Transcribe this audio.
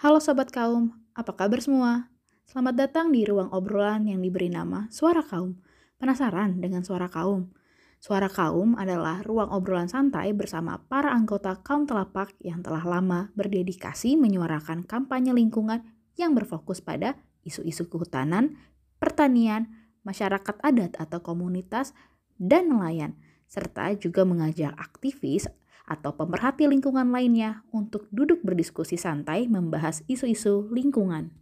Sobat Kaum, apa kabar semua? Selamat datang di ruang obrolan yang diberi nama Suara Kaum. Penasaran dengan Suara Kaum? Suara Kaum adalah ruang obrolan santai bersama para anggota kaum telapak yang telah lama berdedikasi menyuarakan kampanye lingkungan yang berfokus pada isu-isu kehutanan, pertanian, masyarakat adat atau komunitas, dan nelayan, serta juga mengajak aktivis atau pemerhati lingkungan lainnya untuk duduk berdiskusi santai membahas isu-isu lingkungan.